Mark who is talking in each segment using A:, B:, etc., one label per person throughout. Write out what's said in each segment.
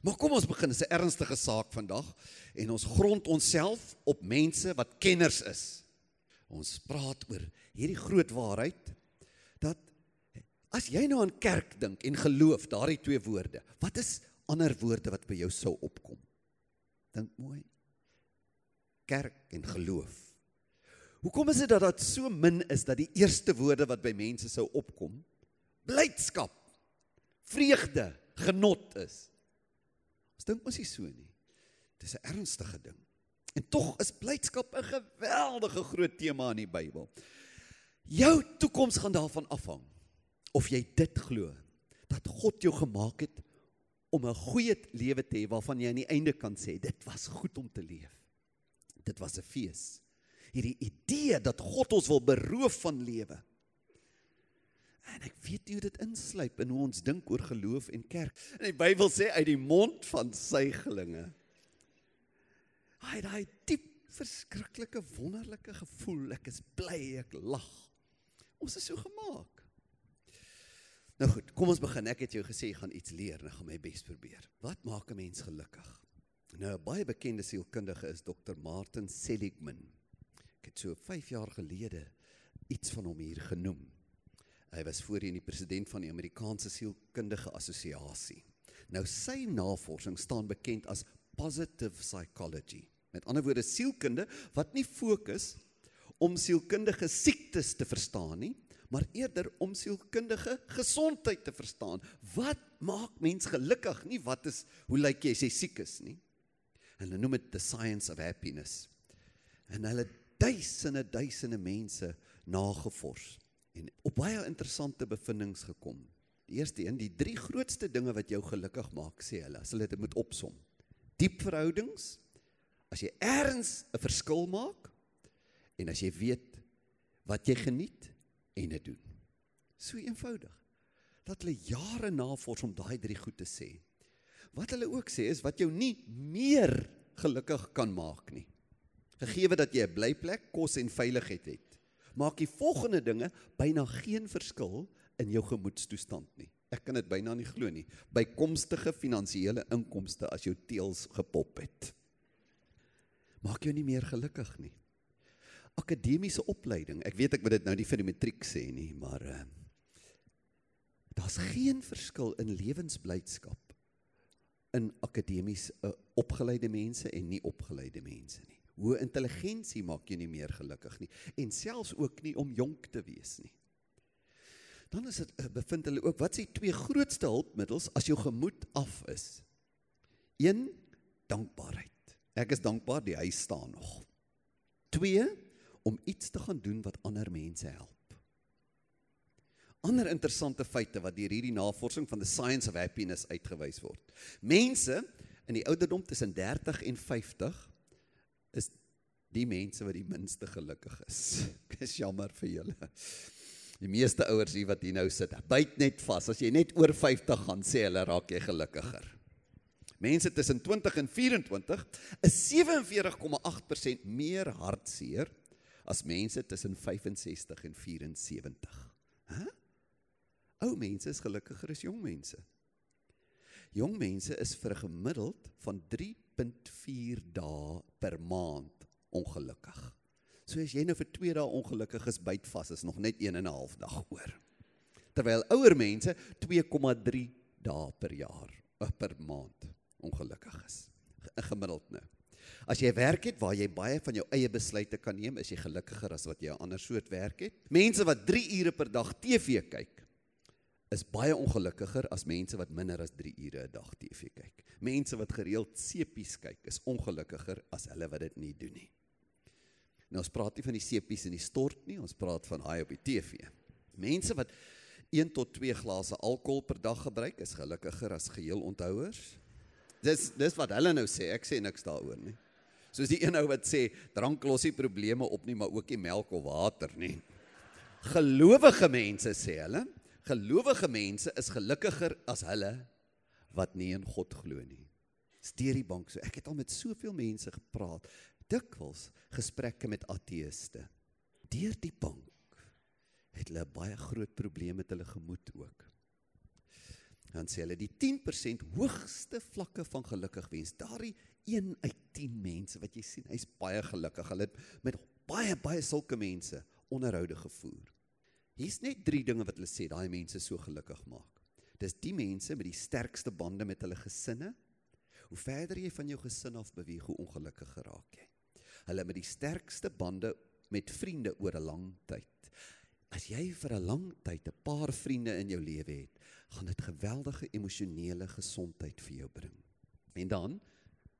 A: Maar kom ons begin, dis 'n ernstige saak vandag en ons grond onsself op mense wat kenners is. Ons praat oor hierdie groot waarheid dat as jy nou aan kerk dink en geloof, daardie twee woorde, wat is ander woorde wat by jou sou opkom? Dink mooi. Kerk en geloof. Hoekom is dit dat dit so min is dat die eerste woorde wat by mense sou opkom blydskap, vreugde, genot is? Ons dink mos nie so nie. Dis 'n ernstige ding. En tog is blydskap 'n geweldige groot tema in die Bybel. Jou toekoms gaan daarvan afhang of jy dit glo dat God jou gemaak het om 'n goeie lewe te hê waarvan jy aan die einde kan sê dit was goed om te leef. Dit was 'n fees. Hierdie idee dat God ons wil beroof van lewe. En ek weet nie hoe dit insluip in hoe ons dink oor geloof en kerk. En die Bybel sê uit die mond van suigelinge. Hy daai diep verskriklike wonderlike gevoel, ek is bly, ek lag. Ons is so gemaak. Nou goed, kom ons begin. Ek het jou gesê gaan iets leer en gaan my bes probeer. Wat maak 'n mens gelukkig? Nou 'n baie bekende sielkundige is Dr. Martin Seligman. Ek het so 5 jaar gelede iets van hom hier genoem. Hy was voorheen die president van die Amerikaanse Sielkundige Assosiasie. Nou sy navorsing staan bekend as positive psychology. Met ander woorde sielkunde wat nie fokus om sielkundige siektes te verstaan nie, maar eerder om sielkundige gesondheid te verstaan. Wat maak mens gelukkig? Nie wat is hoe lyk jy as jy siek is nie. En hulle noem dit the science of happiness. En hulle duisende duisende mense nagevors en op baie interessante bevindinge gekom. Die eerste een, die drie grootste dinge wat jou gelukkig maak, sê hulle, as hulle dit moet opsom. Diep verhoudings, as jy ergens 'n verskil maak en as jy weet wat jy geniet en dit doen. So eenvoudig. Dat hulle jare navors om daai drie goed te sê. Wat hulle ook sê is wat jou nie meer gelukkig kan maak nie. Gegeewe dat jy 'n blyplek, kos en veiligheid het maak die volgende dinge byna geen verskil in jou gemoedstoestand nie. Ek kan dit byna nie glo nie. Bykomstige finansiële inkomste as jou teels gepop het. Maak jou nie meer gelukkig nie. Akademiese opleiding. Ek weet ek moet dit nou nie vir die matriek sê nie, maar uh, daar's geen verskil in lewensblydskap in akademies uh, opgeleide mense en nie opgeleide mense nie. Hoë intelligensie maak jou nie meer gelukkig nie en selfs ook nie om jonk te wees nie. Dan is dit eh, bevind hulle ook wat is die twee grootste hulpmiddels as jou gemoed af is? 1 dankbaarheid. Ek is dankbaar die huis staan nog. 2 om iets te gaan doen wat ander mense help. Ander interessante feite wat deur hierdie navorsing van the science of happiness uitgewys word. Mense in die ouderdom tussen 30 en 50 is die mense wat die minste gelukkig is. Ek is jammer vir julle. Die meeste ouers hier wat hier nou sit, byt net vas. As jy net oor 50 gaan sê hulle raak jy gelukkiger. Mense tussen 20 en 24 is 47,8% meer hartseer as mense tussen 65 en 74. Hæ? Huh? Ou mense is gelukkiger as jong mense. Jong mense is vir gemiddeld van 3.4 dae per maand ongelukkig. So as jy nou vir 2 dae ongelukkig is, byt vas is nog net 1 en 'n half dag oor. Terwyl ouer mense 2.3 dae per jaar of per maand ongelukkig is. Gemiddeld nou. As jy werk het waar jy baie van jou eie besluite kan neem, is jy gelukkiger as wat jy 'n ander soort werk het. Mense wat 3 ure per dag TV kyk, is baie ongelukkiger as mense wat minder as 3 ure 'n dag TV kyk. Mense wat gereeld sepies kyk, is ongelukkiger as hulle wat dit nie doen nie. Nou ons praat nie van die sepies in die stort nie, ons praat van daai op die TV. Mense wat 1 tot 2 glase alkohol per dag gebruik, is gelukkiger as geheel onthouers. Dis dis wat hulle nou sê, ek sê niks daaroor nie. Soos die een ou wat sê drank los nie probleme op nie, maar ook nie melk of water nie. Gelowige mense sê hulle gelowige mense is gelukkiger as hulle wat nie in God glo nie. Steer die bank so. Ek het al met soveel mense gepraat, dikwels gesprekke met ateëste. Deur die bank het hulle baie groot probleme met hulle gemoed ook. Dan sê hulle die 10% hoogste vlakke van gelukkig wees. Daardie 1 uit 10 mense wat jy sien, hy's baie gelukkig. Hulle het met baie baie sulke mense onderhoude gevoer. Hier's net 3 dinge wat hulle sê daai mense so gelukkig maak. Dis die mense met die sterkste bande met hulle gesinne. Hoe verder jy van jou gesin af beweeg, hoe ongelukkiger raak jy. Hulle met die sterkste bande met vriende oor 'n lang tyd. As jy vir 'n lang tyd 'n paar vriende in jou lewe het, gaan dit geweldige emosionele gesondheid vir jou bring. En dan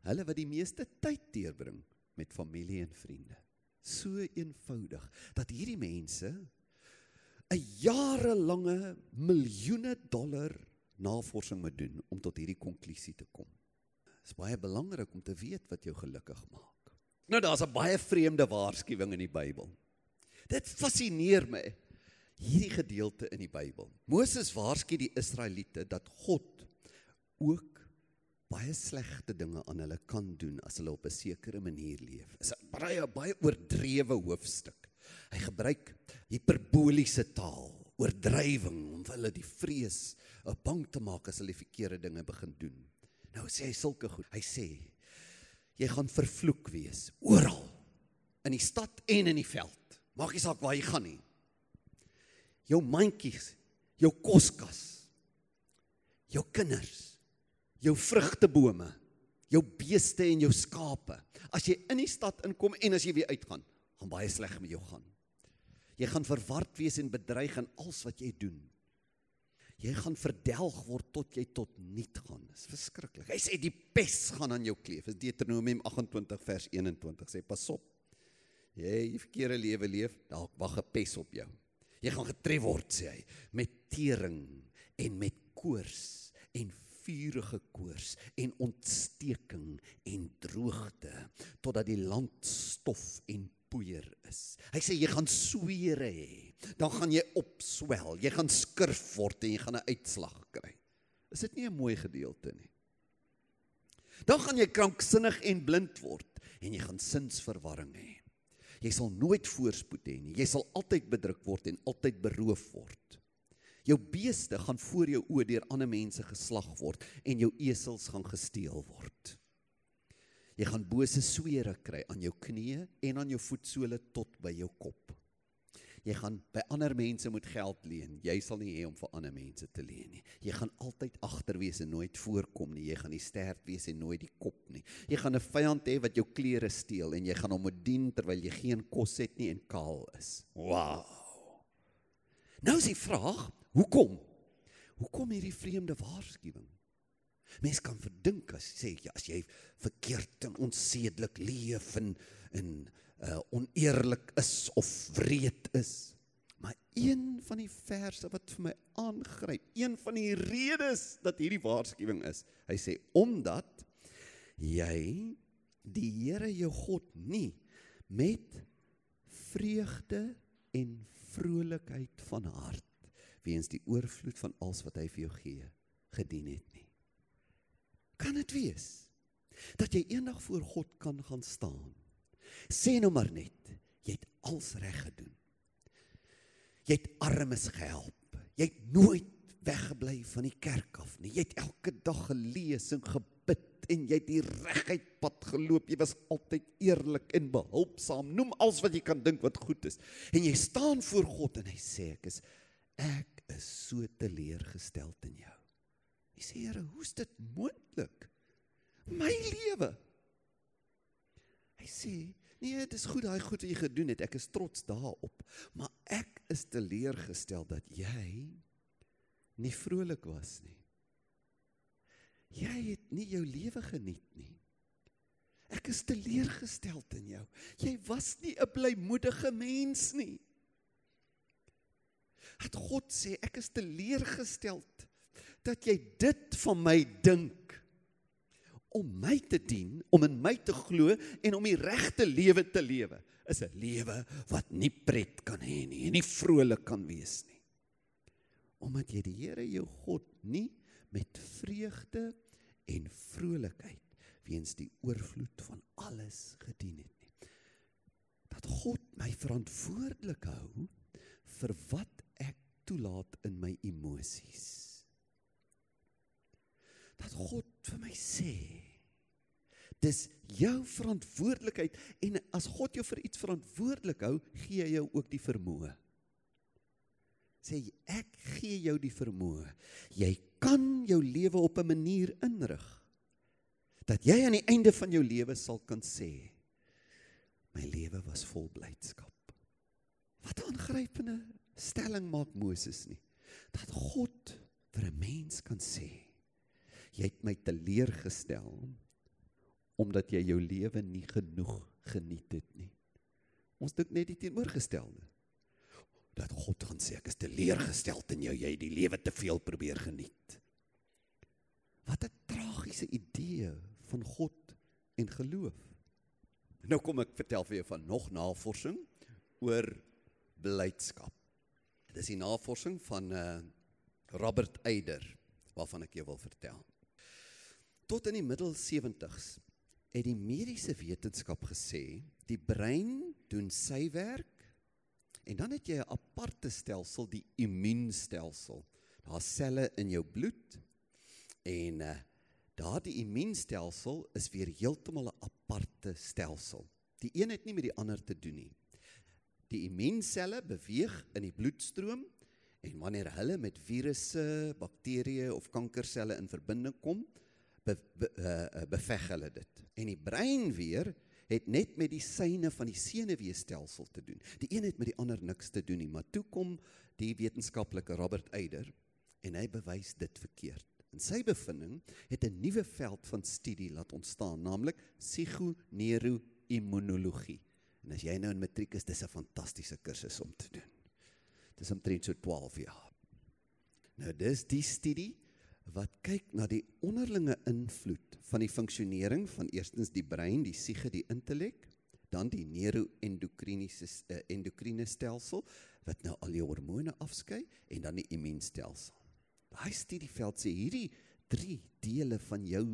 A: hulle wat die meeste tyd deurbring met familie en vriende. So eenvoudig dat hierdie mense 'n jarelange miljoene dollar navorsing moet doen om tot hierdie konklusie te kom. Dit is baie belangrik om te weet wat jou gelukkig maak. Nou daar's 'n baie vreemde waarskuwing in die Bybel. Dit fascineer my hierdie gedeelte in die Bybel. Moses waarsku die Israeliete dat God ook baie slegte dinge aan hulle kan doen as hulle op 'n sekere manier leef. Is 'n baie baie oordrewe hoofstuk. Hy gebruik hiperboliese taal, oordrywing om hulle die vrees, uh, bang te maak as hulle verkeerde dinge begin doen. Nou sê hy sulke goed. Hy sê jy gaan vervloek wees oral in die stad en in die veld. Maak nie saak waar jy gaan nie jou mandjies, jou koskas, jou kinders, jou vrugtebome, jou beeste en jou skape. As jy in die stad inkom en as jy weer uitgaan, gaan baie sleg met jou gaan. Jy gaan verward wees en bedreig in alles wat jy doen. Jy gaan verdelg word tot jy tot niet gaan. Dis verskriklik. Hy sê die pes gaan aan jou kleef. Dis Deuteronomium 28 vers 21 sê pas op. Jy verkeerde lewe leef, dalk wag 'n pes op jou. Jy gaan getref word sê hy met tering en met koors en vurige koors en ontsteking en droogte totdat die land stof en poeier is. Hy sê jy gaan sweere hê. Dan gaan jy opswel. Jy gaan skurf word en jy gaan 'n uitslag kry. Is dit nie 'n mooi gedeelte nie? Dan gaan jy kranksinnig en blind word en jy gaan sinsverwarring hê. Jy sal nooit voorspoed hê nie. Jy sal altyd bedruk word en altyd beroof word. Jou beeste gaan voor jou oë deur ander mense geslag word en jou esels gaan gesteel word. Jy gaan bose swere kry aan jou knieë en aan jou voetsole tot by jou kop. Jy gaan by ander mense moet geld leen. Jy sal nie hê om vir ander mense te leen nie. Jy gaan altyd agter wees en nooit voorkom nie. Jy gaan nie sterk wees en nooit die kop nie. Jy gaan 'n vyand hê wat jou klere steel en jy gaan hom moet dien terwyl jy geen kos het nie en kaal is. Wow. Nou is die vraag, hoekom? Hoekom hierdie vreemde waarskuwing? Mens kan verdink as sê ja, as jy verkeerd en onsedelik leef en in uh, oneerlik is of wreed is. Maar een van die verse wat vir my aangryp, een van die redes dat hierdie waarskuwing is. Hy sê omdat jy die Here jou God nie met vreugde en vrolikheid van hart weens die oorvloed van alles wat hy vir jou gee gedien het nie. Kan dit wees dat jy eendag voor God kan gaan staan Sê nou maar net, jy het alles reg gedoen. Jy het armes gehelp. Jy het nooit weggebly van die kerk af nie. Jy het elke dag gelees en gebid en jy het die reguit pad geloop. Jy was altyd eerlik en behulpsaam. Noem alles wat jy kan dink wat goed is. En jy staan voor God en hy sê ek is ek is so teleurgesteld in jou. Hy sê Here, hoe's dit moontlik? My lewe. Hy sê Nee, dit is goed daai goed wat jy gedoen het. Ek is trots daarop. Maar ek is teleurgestel dat jy nie vrolik was nie. Jy het nie jou lewe geniet nie. Ek is teleurgestel in jou. Jy was nie 'n blymoedige mens nie. Het God sê ek is teleurgestel dat jy dit van my dink om my te dien, om in my te glo en om die regte lewe te lewe, is 'n lewe wat nie pret kan hê nie en nie vrolik kan wees nie. Omdat jy die Here jou God nie met vreugde en vrolikheid weens die oorvloed van alles gedien het nie. Dat God my verantwoordelik hou vir wat ek toelaat in my emosies. Dat God vir my sê dis jou verantwoordelikheid en as God jou vir iets verantwoordelik hou, gee hy jou ook die vermoë. Sê ek gee jou die vermoë. Jy kan jou lewe op 'n manier inrig dat jy aan die einde van jou lewe sal kan sê my lewe was vol blydskap. Wat 'n aangrypende stelling maak Moses nie. Dat God vir 'n mens kan sê jy het my teleurgestel omdat jy jou lewe nie genoeg geniet het nie. Ons dink net die teenoorgestelde. Dat God gaan sê ek is teleurgestel in jou, jy het die lewe te veel probeer geniet. Wat 'n tragiese idee van God en geloof. Nou kom ek vertel vir jou van nog navorsing oor blydskap. Dit is die navorsing van uh Robert Eider waarvan ek jou wil vertel. Tot in die middel 70s het die mediese wetenskap gesê die brein doen sy werk en dan het jy 'n aparte stelsel die immuunstelsel. Daar's selle in jou bloed en uh, daardie immuunstelsel is weer heeltemal 'n aparte stelsel. Die een het nie met die ander te doen nie. Die immuunselle beweeg in die bloedstroom en wanneer hulle met virusse, bakterieë of kankerselle in verbinding kom, be, be, uh, beveg hulle dit. En die brein weer het net met die syne van die senuweestelsel te doen. Die een het met die ander niks te doen nie, maar toe kom die wetenskaplike Robert Eider en hy bewys dit verkeerd. In sy bevinding het 'n nuwe veld van studie laat ontstaan, naamlik psigoneuroimmunologie. En as jy nou in matriek is, dis 'n fantastiese kursus om te doen. Dis omtrent so 12 jaar. Nou dis die studie wat kyk na die onderlinge invloed van die funksionering van eerstens die brein, die siege, die intellek, dan die neuroendokriniese uh, endokrine stelsel wat nou al die hormone afskei en dan die immuunstelsel. Daai studieveld sê hierdie drie dele van jou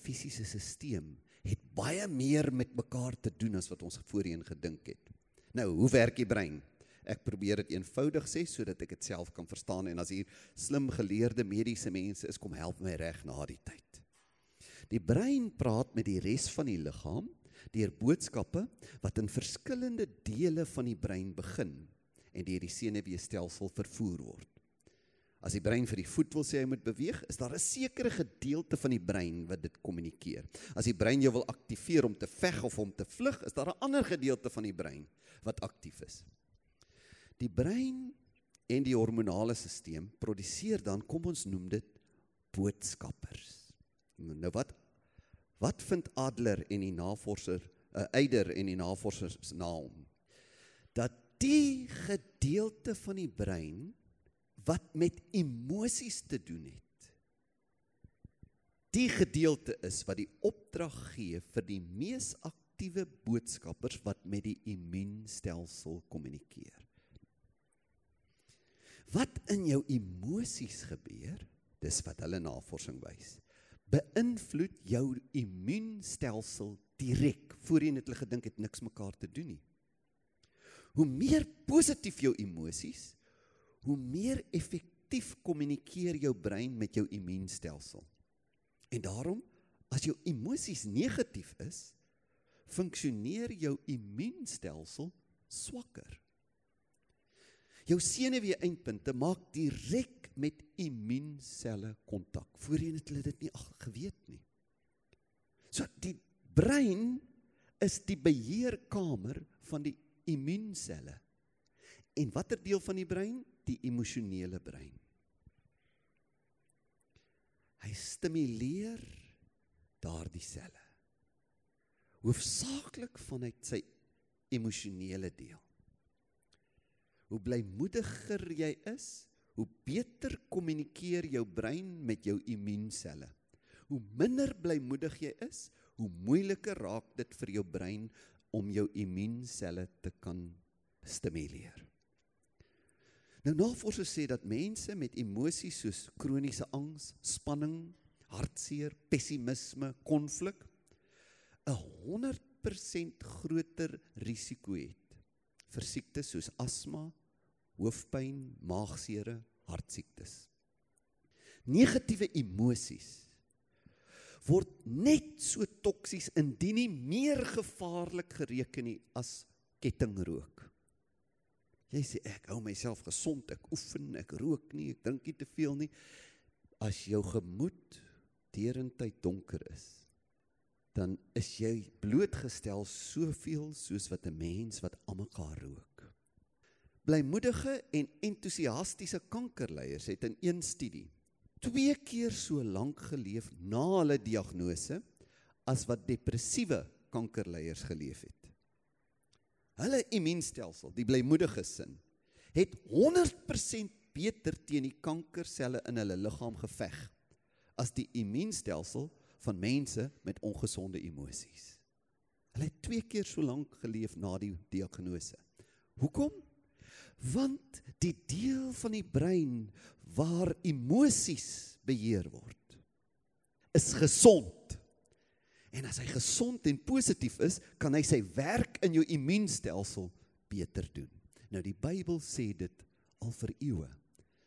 A: fisiese stelsel het baie meer met mekaar te doen as wat ons voorheen gedink het. Nou, hoe werk die brein? Ek probeer dit eenvoudig sê sodat ek dit self kan verstaan en as hier slim geleerde mediese mense is, kom help my reg na die tyd. Die brein praat met die res van die liggaam deur boodskappe wat in verskillende dele van die brein begin en deur die senuweestelsel vervoer word. As die brein vir die voet wil sê hy moet beweeg, is daar 'n sekere gedeelte van die brein wat dit kommunikeer. As die brein jou wil aktiveer om te veg of om te vlug, is daar 'n ander gedeelte van die brein wat aktief is. Die brein en die hormonale stelsel produseer dan kom ons noem dit boodskappers. Nou wat wat vind Adler en die navorser uh, Eider en die navorsers na hom? Dat die gedeelte van die brein wat met emosies te doen het. Die gedeelte is wat die opdrag gee vir die mees aktiewe boodskappers wat met die immuunstelsel kommunikeer. Wat in jou emosies gebeur, dis wat hulle navorsing wys, beïnvloed jou immuunstelsel direk. Voorheen het hulle gedink dit niks mekaar te doen nie. Hoe meer positief jou emosies, hoe meer effektief kommunikeer jou brein met jou immuunstelsel. En daarom, as jou emosies negatief is, funksioneer jou immuunstelsel swakker. Jou senuwee eindpunte maak direk met immuunselle kontak. Voorheen het hulle dit nie geweet nie. So die brein is die beheerkamer van die immuunselle. En watter deel van die brein? Die emosionele brein. Hy stimuleer daardie selle. Hoofsaaklik vanuit sy emosionele deel. Hoe blymoediger jy is, hoe beter kommunikeer jou brein met jou immuunselle. Hoe minder blymoedig jy is, hoe moeiliker raak dit vir jou brein om jou immuunselle te kan stimuleer. Nou navorsers sê dat mense met emosies soos kroniese angs, spanning, hartseer, pessimisme, konflik 'n 100% groter risiko het vir siektes soos asma, hoofpyn, maagsere, hartsiektes. Negatiewe emosies word net so toksies indien nie meer gevaarlik gereken nie as kettingrook. Jy sê ek hou myself gesond, ek oefen, ek rook nie, ek drink nie te veel nie. As jou gemoed derentyd donker is, dan is jy blootgestel soveel soos wat 'n mens wat almekaar rook. Blymoedige en entoesiastiese kankerleiers het in een studie twee keer so lank geleef na hulle diagnose as wat depressiewe kankerleiers geleef het. Hulle immuunstelsel, die blymoedige sin, het 100% beter teen die kankerselle in hulle liggaam geveg as die immuunstelsel van mense met ongesonde emosies. Hulle het twee keer so lank geleef na die diagnose. Hoekom? Want die deel van die brein waar emosies beheer word, is gesond. En as hy gesond en positief is, kan hy sy werk in jou immuunstelsel beter doen. Nou die Bybel sê dit al vir eeue.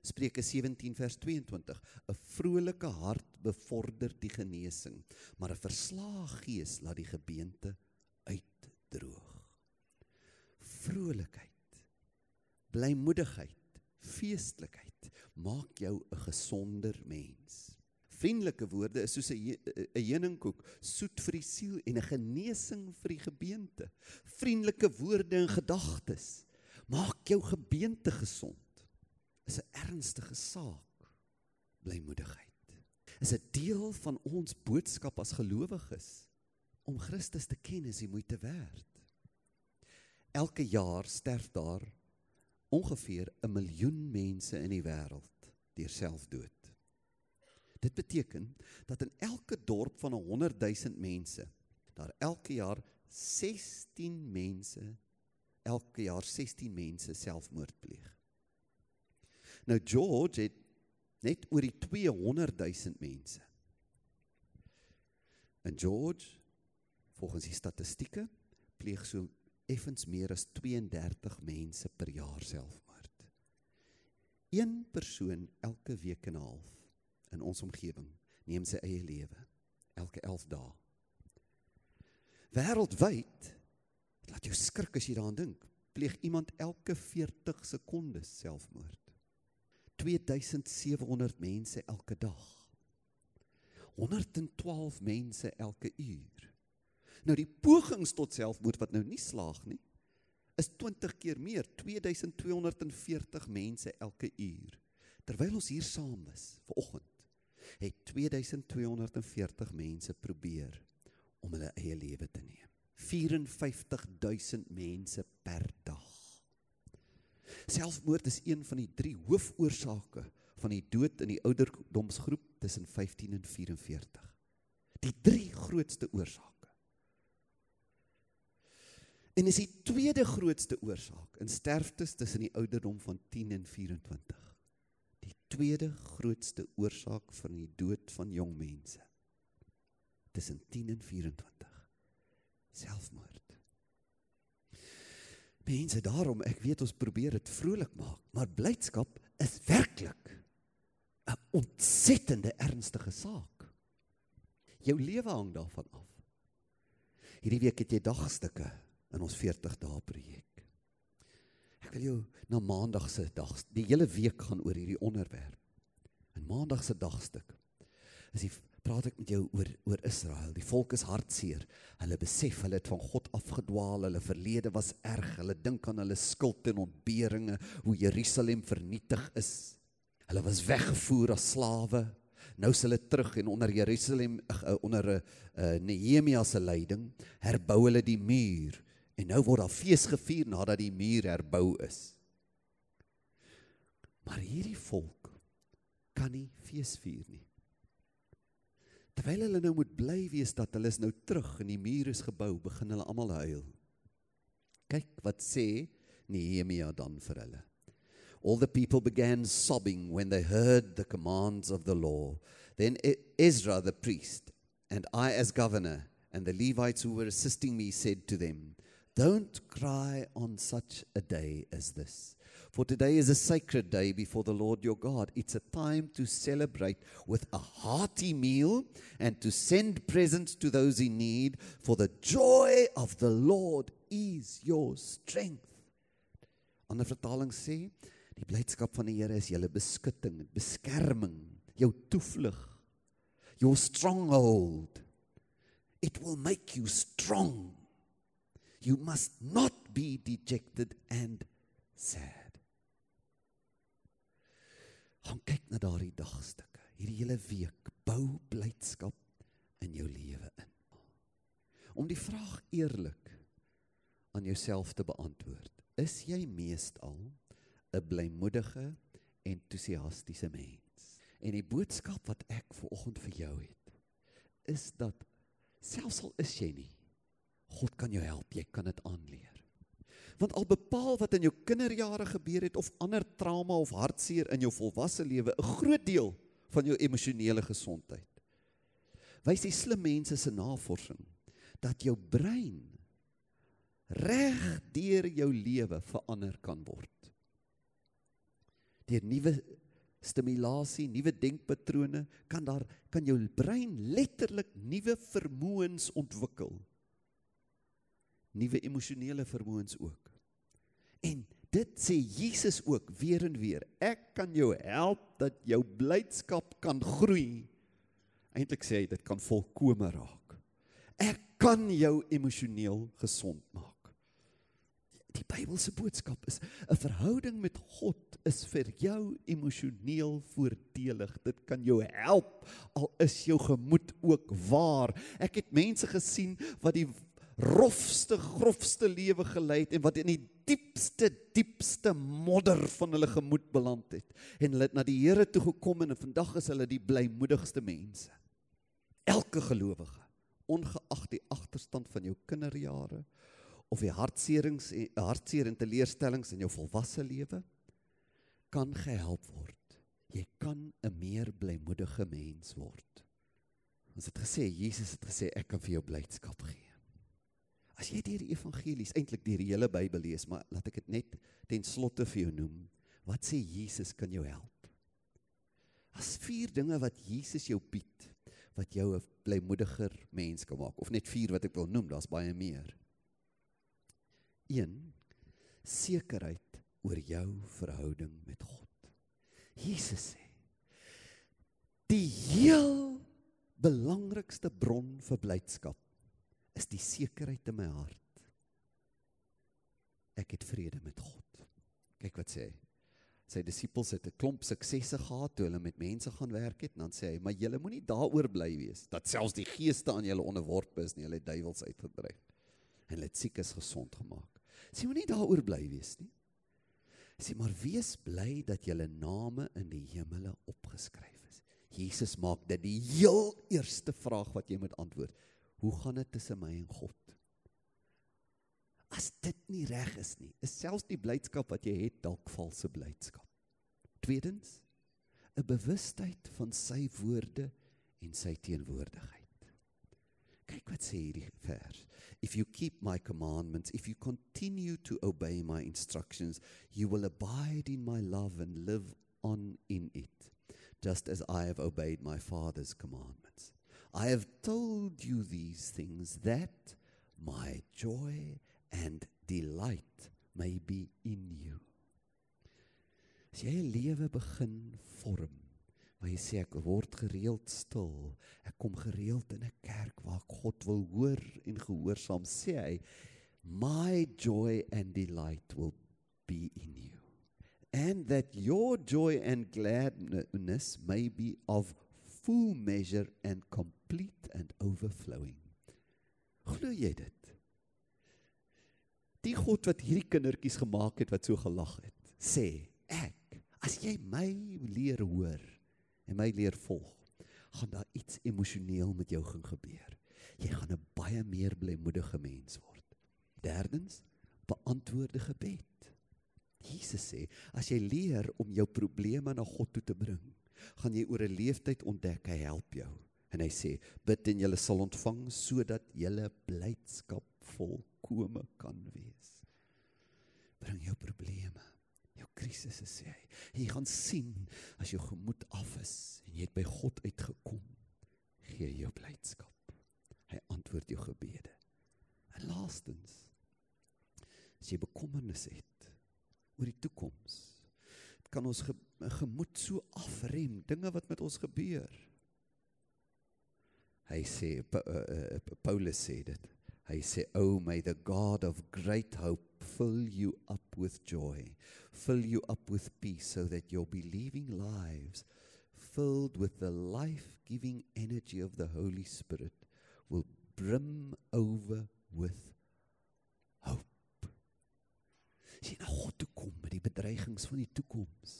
A: Spreuke 17 vers 22: 'n Vrolike hart bevorder die genesing, maar 'n verslae gees laat die gebeente uitdroog. Vrolikheid, blymoedigheid, feestelikheid maak jou 'n gesonder mens. Vriendelike woorde is soos 'n heuningkoek, soet vir die siel en 'n genesing vir die gebeente. Vriendelike woorde en gedagtes maak jou gebeente gesond is 'n ernstige saak. Blymoedigheid is 'n deel van ons boodskap as gelowiges om Christus te ken is die moeite werd. Elke jaar sterf daar ongeveer 'n miljoen mense in die wêreld deur selfdood. Dit beteken dat in elke dorp van 'n 100 000 mense daar elke jaar 16 mense elke jaar 16 mense selfmoord pleeg. Nou George het net oor die 200 000 mense. En George volgens die statistieke pleeg so effens meer as 32 mense per jaar selfmoord. Een persoon elke week en 'n half in ons omgewing neem sy eie lewe elke 11 dae. Wêreldwyd laat jou skrik as jy daaraan dink. Pleeg iemand elke 40 sekondes selfmoord. 2700 mense elke dag. 112 mense elke uur. Nou die pogings tot selfmoord wat nou nie slaag nie, is 20 keer meer, 2240 mense elke uur. Terwyl ons hier saam is vanoggend, het 2240 mense probeer om hulle eie lewe te neem. 54000 mense per dag. Selfmoord is een van die drie hoofoorsake van die dood in die ouderdomsgroep tussen 15 en 44. Die drie grootste oorsake. En is die tweede grootste oorsaak in sterftes tussen die ouderdom van 10 en 24. Die tweede grootste oorsaak van die dood van jong mense tussen 10 en 24. Selfmoord. Mense, daarom ek weet ons probeer dit vrolik maak, maar blydskap is werklik 'n ontsettende ernstige saak. Jou lewe hang daarvan af. Hierdie week het jy dagstukke in ons 40 dae projek. Ek wil jou na maandag se dag, die hele week gaan oor hierdie onderwerp. En maandag se dagstuk is die praat ek met jou oor oor Israel. Die volk is hartseer. Hulle besef hulle het van God afgedwaal. Hulle verlede was erg. Hulle dink aan hulle skuld en ontberinge, hoe Jerusalem vernietig is. Hulle was weggevoer as slawe. Nou is hulle terug en onder Jerusalem uh, onder 'n uh, uh, Nehemia se leiding herbou hulle die muur en nou word daar fees gevier nadat die muur herbou is. Maar hierdie volk kan nie fees vier nie. Terwyl hulle nou moet bly wees dat hulle is nou terug en die muur is gebou, begin hulle almal huil. Kyk wat sê Nehemia dan vir hulle. All the people began sobbing when they heard the commands of the law. Then Ezra the priest and I as governor and the Levites who were assisting me said to them, Don't cry on such a day as this. For today is a sacred day before the Lord your God. It's a time to celebrate with a hearty meal and to send presents to those in need, for the joy of the Lord is your strength. Ander vertaling sê, die blydskap van die Here is julle beskutting, beskerming, jou toevlug, your stronghold. It will make you strong. You must not be dejected and sad gaan kyk na daardie dagstukke. Hierdie hele week bou blydskap in jou lewe in. Om die vraag eerlik aan jouself te beantwoord. Is jy meestal 'n blymoedige, entoesiastiese mens? En die boodskap wat ek ver oggend vir jou het, is dat selfs al is jy nie, God kan jou help, jy kan dit aanleer. Want al bepaal wat in jou kinderjare gebeur het of ander trauma of hartseer in jou volwasse lewe 'n groot deel van jou emosionele gesondheid. Wys die slim mense se navorsing dat jou brein reg deur jou lewe verander kan word. Deur nuwe stimulasie, nuwe denkpatrone kan daar kan jou brein letterlik nuwe vermoëns ontwikkel nuwe emosionele vermoëns ook. En dit sê Jesus ook weer en weer. Ek kan jou help dat jou blydskap kan groei. Eintlik sê hy dit kan volkome raak. Ek kan jou emosioneel gesond maak. Die Bybelse boodskap is 'n verhouding met God is vir jou emosioneel voordelig. Dit kan jou help al is jou gemoed ook waar. Ek het mense gesien wat die rofste grofste lewe gelei het en wat in die diepste diepste modder van hulle gemoed beland het. En hulle het na die Here toe gekom en vandag is hulle die blymoedigste mense. Elke gelowige ongeag die agterstand van jou kinderjare of die hartserings en hartseer en teleurstellings in jou volwasse lewe kan gehelp word. Jy kan 'n meer blymoedige mens word. Ons het gesê Jesus het gesê ek kan vir jou blydskap gee As jy deur die evangelies eintlik deur die hele Bybel lees, maar laat ek dit net ten slotte vir jou noem. Wat sê Jesus kan jou help? As vier dinge wat Jesus jou bied wat jou 'n blymoediger mens kan maak of net vier wat ek wil noem, daar's baie meer. 1 sekerheid oor jou verhouding met God. Jesus sê die heel belangrikste bron vir blydskap is die sekerheid in my hart. Ek het vrede met God. Kyk wat sê hy. Sy disippels het 'n klomp suksesse gehad toe hulle met mense gaan werk het en dan sê hy, "Maar julle moenie daaroor bly wees dat selfs die geeste aan julle onderworpe is nie, hulle het duiwels uitgedryf en hulle het siekes gesond gemaak." Sê moenie daaroor bly wees nie. Sê maar wees bly dat julle name in die hemele opgeskryf is. Jesus maak dit die heel eerste vraag wat jy moet antwoord. Hoe gaan dit tussen my en God? As dit nie reg is nie, is selfs die blydskap wat jy het dalk valse blydskap. Tweedens, 'n bewustheid van sy woorde en sy teenwoordigheid. Kyk wat sê hierdie vers. If you keep my commandments, if you continue to obey my instructions, you will abide in my love and live on in it, just as I have obeyed my Father's commandments. I have told you these things that my joy and delight may be in you. As jy 'n lewe begin vorm waar jy sê ek word gereeld stil, ek kom gereeld in 'n kerk waar God wil hoor en gehoorsaam, sê hy my joy and delight will be in you. And that your joy and gladness may be of full measure and complete and overflowing. Glo jy dit? Die God wat hierdie kindertjies gemaak het wat so gelag het, sê ek, as jy my leer hoor en my leer volg, gaan daar iets emosioneel met jou gaan gebeur. Jy gaan 'n baie meer blymoedige mens word. Derdens, beantwoorde gebed. Jesus sê, as jy leer om jou probleme na God toe te bring, gaan jy oor 'n leeftyd ontdek hy help jou. En hy sê, bid en jy sal ontvang sodat jy blydskap volkome kan wees. Bring jou probleme, jou krisisse sê hy. Jy gaan sien as jou gemoed af is en jy het by God uitgekom, gee jou blydskap. Hy antwoord jou gebede. En laastens as jy bekommernis het oor die toekoms, kan ons ge gemoed so afrem dinge wat met ons gebeur. Hy sê pa, uh, uh, Paulus sê dit. Hy sê, "Oh may the God of great hope fill you up with joy, fill you up with peace so that your believing lives filled with the life-giving energy of the Holy Spirit will brim over with hope." Sien nou God toe kom met die bedreigings van die toekoms.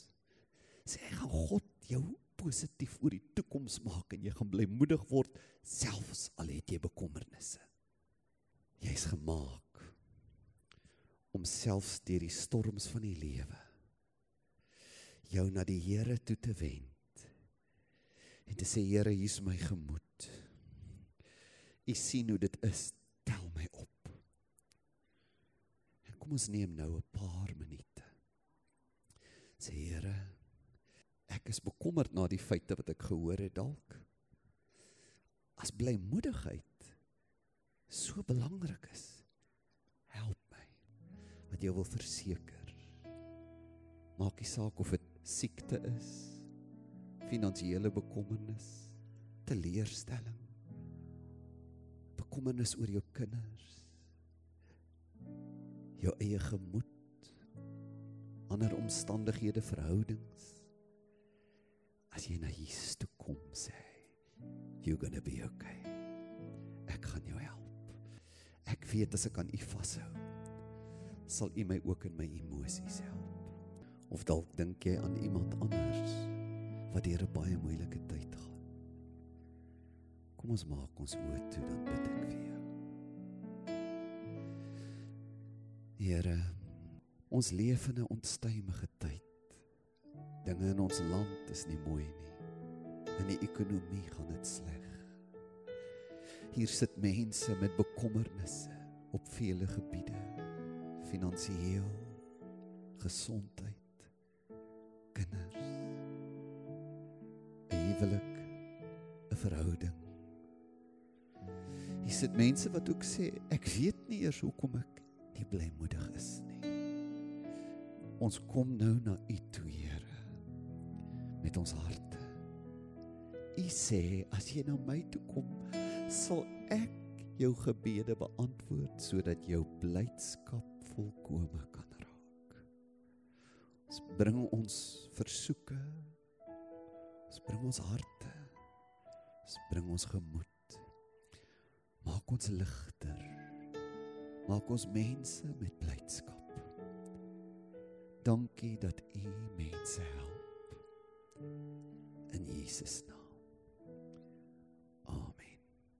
A: Sê hy gaan God jou positief oor die toekoms maak en jy gaan blymoedig word selfs al het jy bekommernisse. Jy's gemaak om selfs deur die storms van die lewe jou na die Here toe te wend en te sê Here, hier's my gemoed. U sien hoe dit is. Tel my op. En kom ons neem nou 'n paar minute. Sê Here, ek is bekommerd na die feite wat ek gehoor het dalk. As blymoedigheid so belangrik is. Help my. Wat jy wil verseker. Maak nie saak of dit siekte is, finansiële bekommernis, teleurstelling, bekommernis oor jou kinders, jou eie gemoed, ander omstandighede, verhoudings. As jy na Jesus toe kom sê, you're going to be okay. Ek gaan jou help. Ek weet as ek aan U vashou, sal U my ook in my emosies help. Of dalk dink jy aan iemand anders wat deur 'n baie moeilike tyd gaan. Kom ons maak ons oë toe dan bid ek vir jou. Here, ons leef in 'n onstuimige tyd. Dinge in ons land is nie mooi nie. In die ekonomie gaan dit sleg. Hier sit mense met bekommernisse op vele gebiede. Finansiëel, gesondheid, kinders, huwelik, 'n verhouding. Hier sit mense wat ook sê ek weet nie eers hoekom ek nie blymoedig is nie. Ons kom nou na U toe, Here, met ons harte. U sê as jy na my toe kom, sal ek jou gebede beantwoord sodat jou blydskap volkome kan raak. Ons bring ons versoeke. Ons bring ons harte. Ons bring ons gemoed. Maak ons ligter. Maak ons mense met blydskap. Dankie dat U mense help. In Jesus naam.